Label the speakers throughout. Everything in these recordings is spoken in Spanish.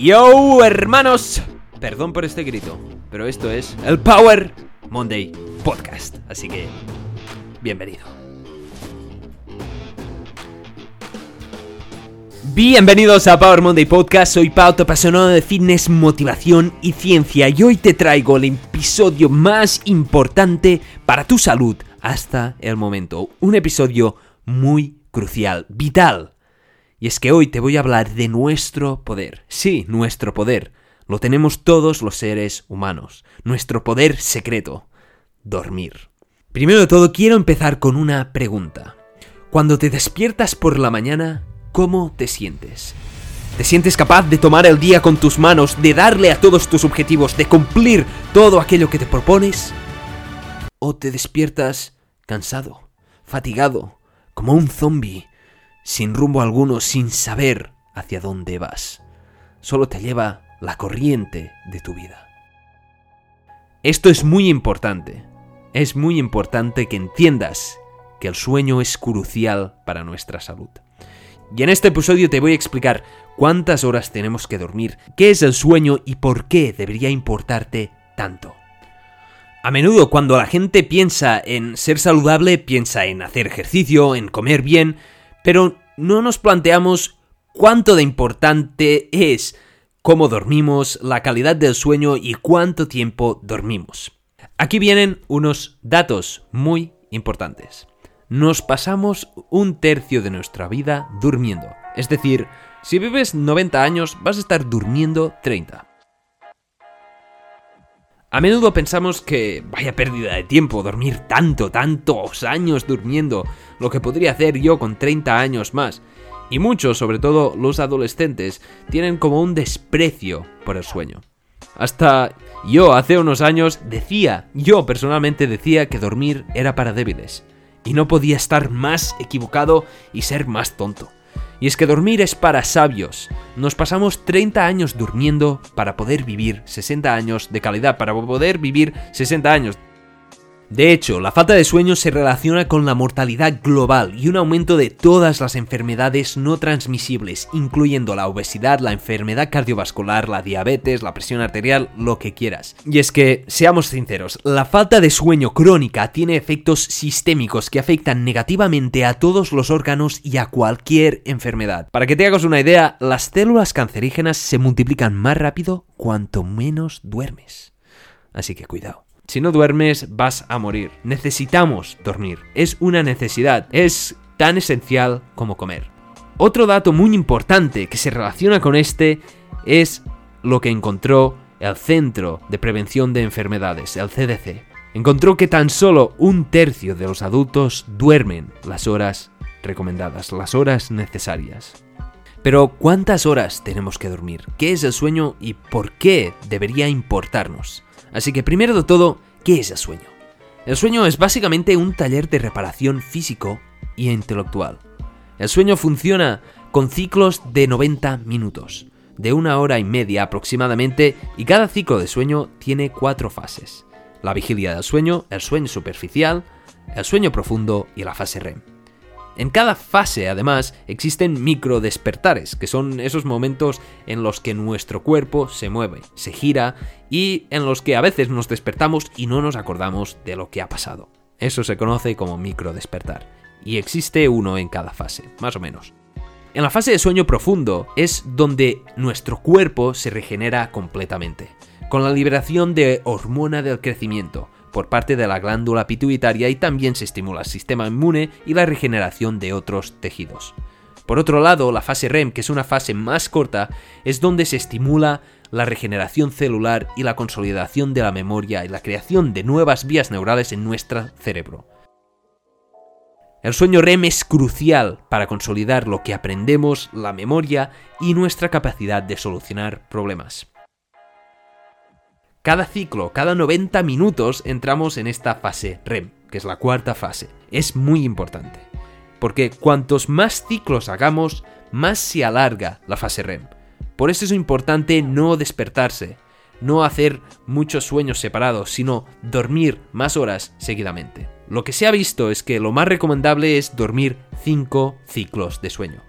Speaker 1: Yo, hermanos. Perdón por este grito, pero esto es el Power Monday Podcast. Así que, bienvenido. Bienvenidos a Power Monday Podcast, soy Pau, tu apasionado de fitness, motivación y ciencia y hoy te traigo el episodio más importante para tu salud hasta el momento. Un episodio muy crucial, vital. Y es que hoy te voy a hablar de nuestro poder. Sí, nuestro poder. Lo tenemos todos los seres humanos. Nuestro poder secreto. Dormir. Primero de todo, quiero empezar con una pregunta. Cuando te despiertas por la mañana, ¿cómo te sientes? ¿Te sientes capaz de tomar el día con tus manos, de darle a todos tus objetivos, de cumplir todo aquello que te propones? ¿O te despiertas cansado, fatigado, como un zombie, sin rumbo alguno, sin saber hacia dónde vas. Solo te lleva la corriente de tu vida. Esto es muy importante. Es muy importante que entiendas que el sueño es crucial para nuestra salud. Y en este episodio te voy a explicar cuántas horas tenemos que dormir, qué es el sueño y por qué debería importarte tanto. A menudo cuando la gente piensa en ser saludable, piensa en hacer ejercicio, en comer bien, pero no nos planteamos cuánto de importante es cómo dormimos, la calidad del sueño y cuánto tiempo dormimos. Aquí vienen unos datos muy importantes. Nos pasamos un tercio de nuestra vida durmiendo. Es decir, si vives 90 años vas a estar durmiendo 30. A menudo pensamos que vaya pérdida de tiempo dormir tanto, tantos años durmiendo, lo que podría hacer yo con 30 años más. Y muchos, sobre todo los adolescentes, tienen como un desprecio por el sueño. Hasta yo hace unos años decía, yo personalmente decía que dormir era para débiles. Y no podía estar más equivocado y ser más tonto. Y es que dormir es para sabios. Nos pasamos 30 años durmiendo para poder vivir 60 años de calidad, para poder vivir 60 años de hecho, la falta de sueño se relaciona con la mortalidad global y un aumento de todas las enfermedades no transmisibles, incluyendo la obesidad, la enfermedad cardiovascular, la diabetes, la presión arterial, lo que quieras. Y es que, seamos sinceros, la falta de sueño crónica tiene efectos sistémicos que afectan negativamente a todos los órganos y a cualquier enfermedad. Para que te hagas una idea, las células cancerígenas se multiplican más rápido cuanto menos duermes. Así que cuidado. Si no duermes vas a morir. Necesitamos dormir. Es una necesidad. Es tan esencial como comer. Otro dato muy importante que se relaciona con este es lo que encontró el Centro de Prevención de Enfermedades, el CDC. Encontró que tan solo un tercio de los adultos duermen las horas recomendadas, las horas necesarias. Pero ¿cuántas horas tenemos que dormir? ¿Qué es el sueño y por qué debería importarnos? Así que primero de todo, ¿qué es el sueño? El sueño es básicamente un taller de reparación físico y intelectual. El sueño funciona con ciclos de 90 minutos, de una hora y media aproximadamente, y cada ciclo de sueño tiene cuatro fases. La vigilia del sueño, el sueño superficial, el sueño profundo y la fase REM. En cada fase, además, existen micro despertares, que son esos momentos en los que nuestro cuerpo se mueve, se gira y en los que a veces nos despertamos y no nos acordamos de lo que ha pasado. Eso se conoce como micro despertar. Y existe uno en cada fase, más o menos. En la fase de sueño profundo es donde nuestro cuerpo se regenera completamente, con la liberación de hormona del crecimiento, por parte de la glándula pituitaria y también se estimula el sistema inmune y la regeneración de otros tejidos. Por otro lado, la fase REM, que es una fase más corta, es donde se estimula la regeneración celular y la consolidación de la memoria y la creación de nuevas vías neurales en nuestro cerebro. El sueño REM es crucial para consolidar lo que aprendemos, la memoria y nuestra capacidad de solucionar problemas. Cada ciclo, cada 90 minutos entramos en esta fase REM, que es la cuarta fase. Es muy importante, porque cuantos más ciclos hagamos, más se alarga la fase REM. Por eso es importante no despertarse, no hacer muchos sueños separados, sino dormir más horas seguidamente. Lo que se ha visto es que lo más recomendable es dormir 5 ciclos de sueño.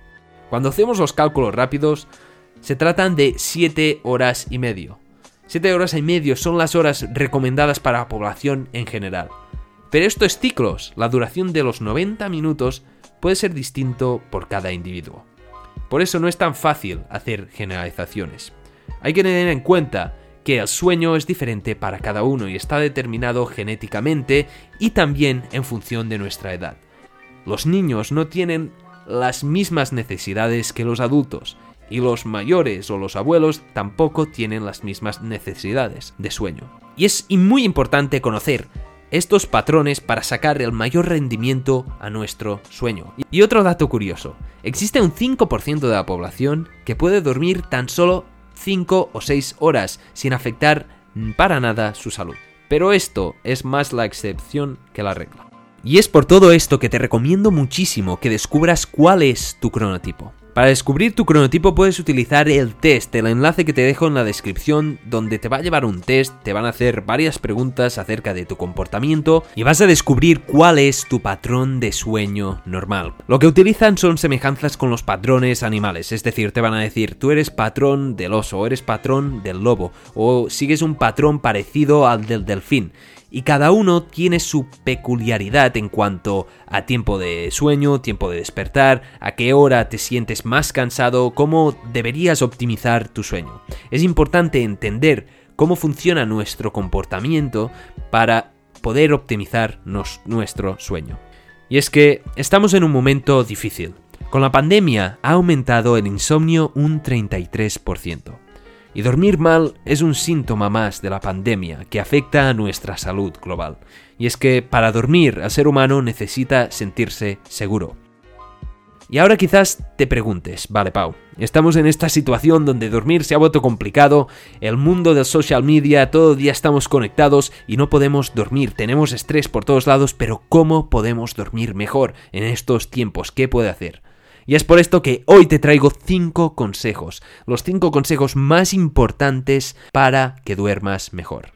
Speaker 1: Cuando hacemos los cálculos rápidos, Se tratan de 7 horas y medio. 7 horas y medio son las horas recomendadas para la población en general. Pero esto es ciclos, la duración de los 90 minutos puede ser distinto por cada individuo. Por eso no es tan fácil hacer generalizaciones. Hay que tener en cuenta que el sueño es diferente para cada uno y está determinado genéticamente y también en función de nuestra edad. Los niños no tienen las mismas necesidades que los adultos y los mayores o los abuelos tampoco tienen las mismas necesidades de sueño. Y es muy importante conocer estos patrones para sacar el mayor rendimiento a nuestro sueño. Y otro dato curioso, existe un 5% de la población que puede dormir tan solo 5 o 6 horas sin afectar para nada su salud. Pero esto es más la excepción que la regla. Y es por todo esto que te recomiendo muchísimo que descubras cuál es tu cronotipo. Para descubrir tu cronotipo puedes utilizar el test, el enlace que te dejo en la descripción, donde te va a llevar un test, te van a hacer varias preguntas acerca de tu comportamiento y vas a descubrir cuál es tu patrón de sueño normal. Lo que utilizan son semejanzas con los patrones animales, es decir, te van a decir tú eres patrón del oso o eres patrón del lobo o sigues un patrón parecido al del delfín y cada uno tiene su peculiaridad en cuanto a tiempo de sueño, tiempo de despertar, a qué hora te sientes más cansado, cómo deberías optimizar tu sueño. Es importante entender cómo funciona nuestro comportamiento para poder optimizar nuestro sueño. Y es que estamos en un momento difícil. Con la pandemia ha aumentado el insomnio un 33%. Y dormir mal es un síntoma más de la pandemia que afecta a nuestra salud global. Y es que para dormir el ser humano necesita sentirse seguro. Y ahora quizás te preguntes, vale Pau, estamos en esta situación donde dormir se ha vuelto complicado, el mundo del social media, todo el día estamos conectados y no podemos dormir, tenemos estrés por todos lados, pero ¿cómo podemos dormir mejor en estos tiempos? ¿Qué puede hacer? Y es por esto que hoy te traigo 5 consejos, los 5 consejos más importantes para que duermas mejor.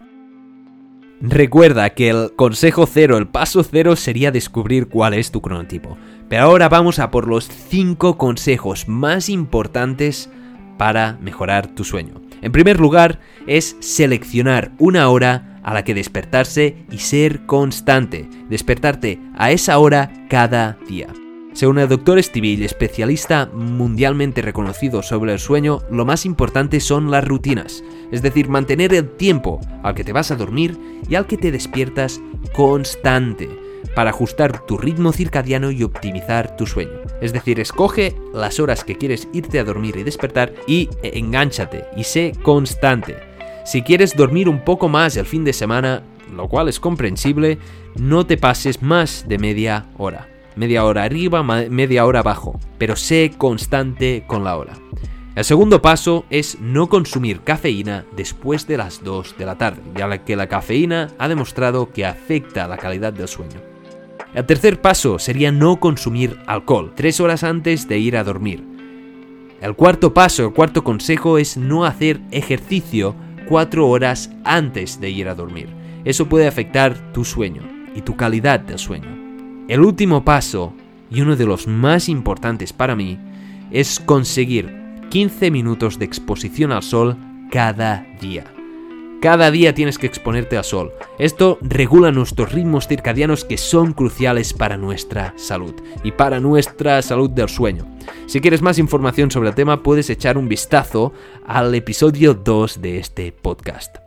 Speaker 1: Recuerda que el consejo cero, el paso cero sería descubrir cuál es tu cronotipo. Pero ahora vamos a por los 5 consejos más importantes para mejorar tu sueño. En primer lugar, es seleccionar una hora a la que despertarse y ser constante. Despertarte a esa hora cada día. Según el Dr. Stevie, especialista mundialmente reconocido sobre el sueño, lo más importante son las rutinas, es decir, mantener el tiempo al que te vas a dormir y al que te despiertas constante, para ajustar tu ritmo circadiano y optimizar tu sueño. Es decir, escoge las horas que quieres irte a dormir y despertar y engánchate y sé constante. Si quieres dormir un poco más el fin de semana, lo cual es comprensible, no te pases más de media hora media hora arriba, media hora abajo, pero sé constante con la hora. El segundo paso es no consumir cafeína después de las 2 de la tarde, ya que la cafeína ha demostrado que afecta la calidad del sueño. El tercer paso sería no consumir alcohol, 3 horas antes de ir a dormir. El cuarto paso, el cuarto consejo es no hacer ejercicio 4 horas antes de ir a dormir. Eso puede afectar tu sueño y tu calidad del sueño. El último paso, y uno de los más importantes para mí, es conseguir 15 minutos de exposición al sol cada día. Cada día tienes que exponerte al sol. Esto regula nuestros ritmos circadianos que son cruciales para nuestra salud y para nuestra salud del sueño. Si quieres más información sobre el tema, puedes echar un vistazo al episodio 2 de este podcast.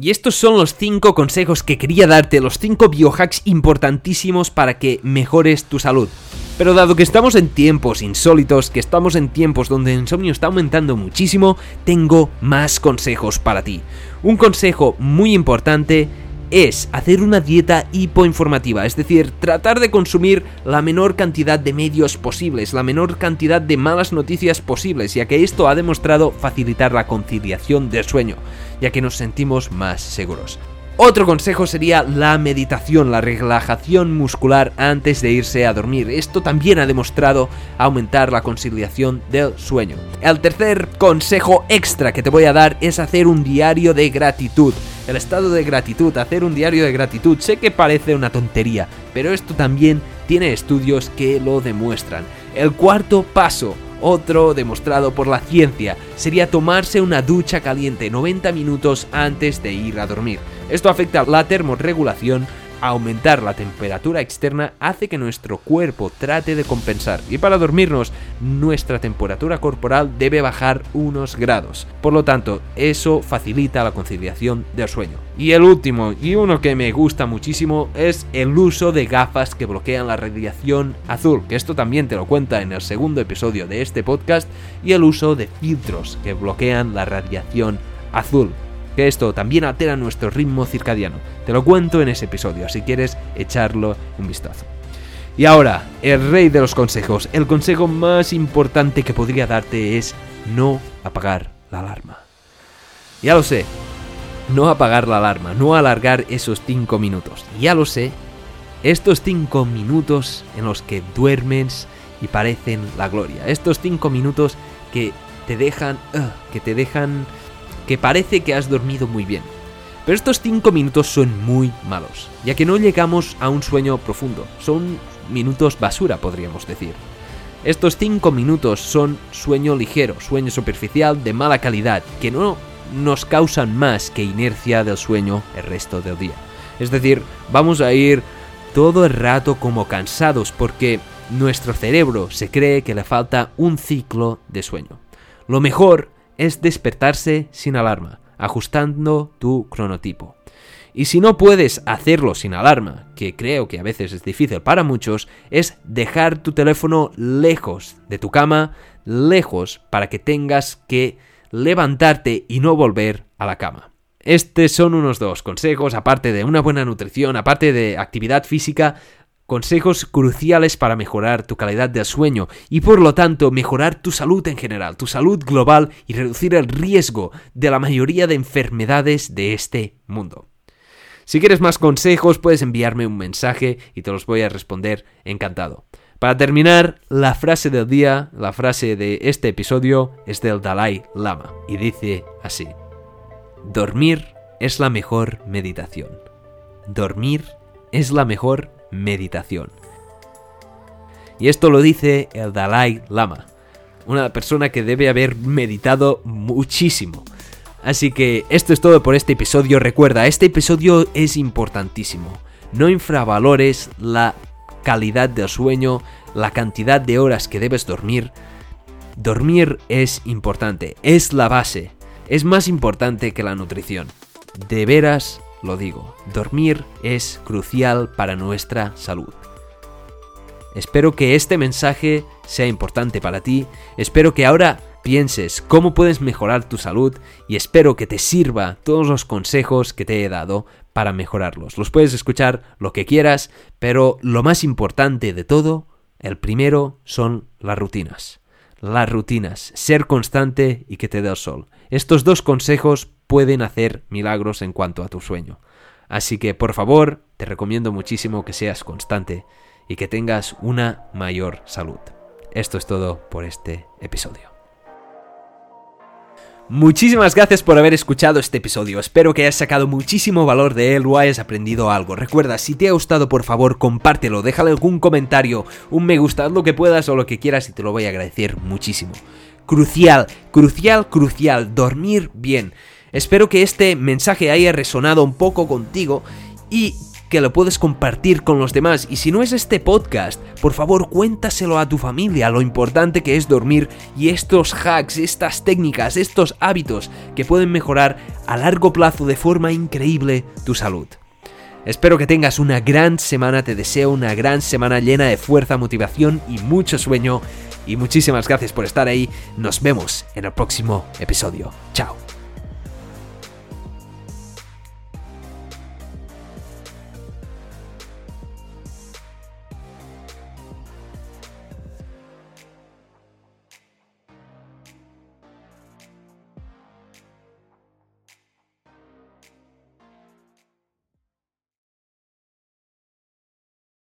Speaker 1: Y estos son los 5 consejos que quería darte, los 5 biohacks importantísimos para que mejores tu salud. Pero dado que estamos en tiempos insólitos, que estamos en tiempos donde el insomnio está aumentando muchísimo, tengo más consejos para ti. Un consejo muy importante es hacer una dieta hipoinformativa, es decir, tratar de consumir la menor cantidad de medios posibles, la menor cantidad de malas noticias posibles, ya que esto ha demostrado facilitar la conciliación del sueño, ya que nos sentimos más seguros. Otro consejo sería la meditación, la relajación muscular antes de irse a dormir. Esto también ha demostrado aumentar la conciliación del sueño. El tercer consejo extra que te voy a dar es hacer un diario de gratitud. El estado de gratitud, hacer un diario de gratitud, sé que parece una tontería, pero esto también tiene estudios que lo demuestran. El cuarto paso, Otro demostrado por la ciencia sería tomarse una ducha caliente 90 minutos antes de ir a dormir. Esto afecta la termorregulación aumentar la temperatura externa hace que nuestro cuerpo trate de compensar y para dormirnos nuestra temperatura corporal debe bajar unos grados. Por lo tanto, eso facilita la conciliación del sueño. Y el último, y uno que me gusta muchísimo, es el uso de gafas que bloquean la radiación azul, que esto también te lo cuenta en el segundo episodio de este podcast, y el uso de filtros que bloquean la radiación azul que esto también altera nuestro ritmo circadiano. Te lo cuento en ese episodio, si quieres echarlo un vistazo. Y ahora, el rey de los consejos. El consejo más importante que podría darte es no apagar la alarma. Ya lo sé, no apagar la alarma, no alargar esos 5 minutos. Ya lo sé, estos 5 minutos en los que duermes y parecen la gloria. Estos 5 minutos que te dejan, que te dejan que parece que has dormido muy bien. Pero estos 5 minutos son muy malos, ya que no llegamos a un sueño profundo, son minutos basura podríamos decir. Estos 5 minutos son sueño ligero, sueño superficial de mala calidad, que no nos causan más que inercia del sueño el resto del día. Es decir, vamos a ir todo el rato como cansados porque nuestro cerebro se cree que le falta un ciclo de sueño. Lo mejor es despertarse sin alarma, ajustando tu cronotipo. Y si no puedes hacerlo sin alarma, que creo que a veces es difícil para muchos, es dejar tu teléfono lejos de tu cama, lejos para que tengas que levantarte y no volver a la cama. Estos son unos dos consejos, aparte de una buena nutrición, aparte de actividad física, consejos cruciales para mejorar tu calidad de sueño y por lo tanto mejorar tu salud en general, tu salud global y reducir el riesgo de la mayoría de enfermedades de este mundo. Si quieres más consejos puedes enviarme un mensaje y te los voy a responder encantado. Para terminar, la frase del día, la frase de este episodio es del Dalai Lama y dice así. Dormir es la mejor meditación. Dormir es la mejor meditación. Y esto lo dice el Dalai Lama, una persona que debe haber meditado muchísimo. Así que esto es todo por este episodio. Recuerda, este episodio es importantísimo. No infravalores la calidad del sueño, la cantidad de horas que debes dormir. Dormir es importante, es la base, es más importante que la nutrición. De veras lo digo, dormir es crucial para nuestra salud. Espero que este mensaje sea importante para ti, espero que ahora pienses cómo puedes mejorar tu salud y espero que te sirva todos los consejos que te he dado para mejorarlos. Los puedes escuchar lo que quieras, pero lo más importante de todo, el primero son las rutinas. Las rutinas, ser constante y que te dé el sol. Estos dos consejos pueden hacer milagros en cuanto a tu sueño. Así que por favor, te recomiendo muchísimo que seas constante y que tengas una mayor salud. Esto es todo por este episodio. Muchísimas gracias por haber escuchado este episodio, espero que hayas sacado muchísimo valor de él o hayas aprendido algo. Recuerda, si te ha gustado por favor compártelo, déjale algún comentario, un me gusta, lo que puedas o lo que quieras y te lo voy a agradecer muchísimo. Crucial, crucial, crucial, dormir bien. Espero que este mensaje haya resonado un poco contigo y que lo puedes compartir con los demás. Y si no es este podcast, por favor cuéntaselo a tu familia lo importante que es dormir y estos hacks, estas técnicas, estos hábitos que pueden mejorar a largo plazo de forma increíble tu salud. Espero que tengas una gran semana, te deseo una gran semana llena de fuerza, motivación y mucho sueño. Y muchísimas gracias por estar ahí. Nos vemos en el próximo episodio. Chao.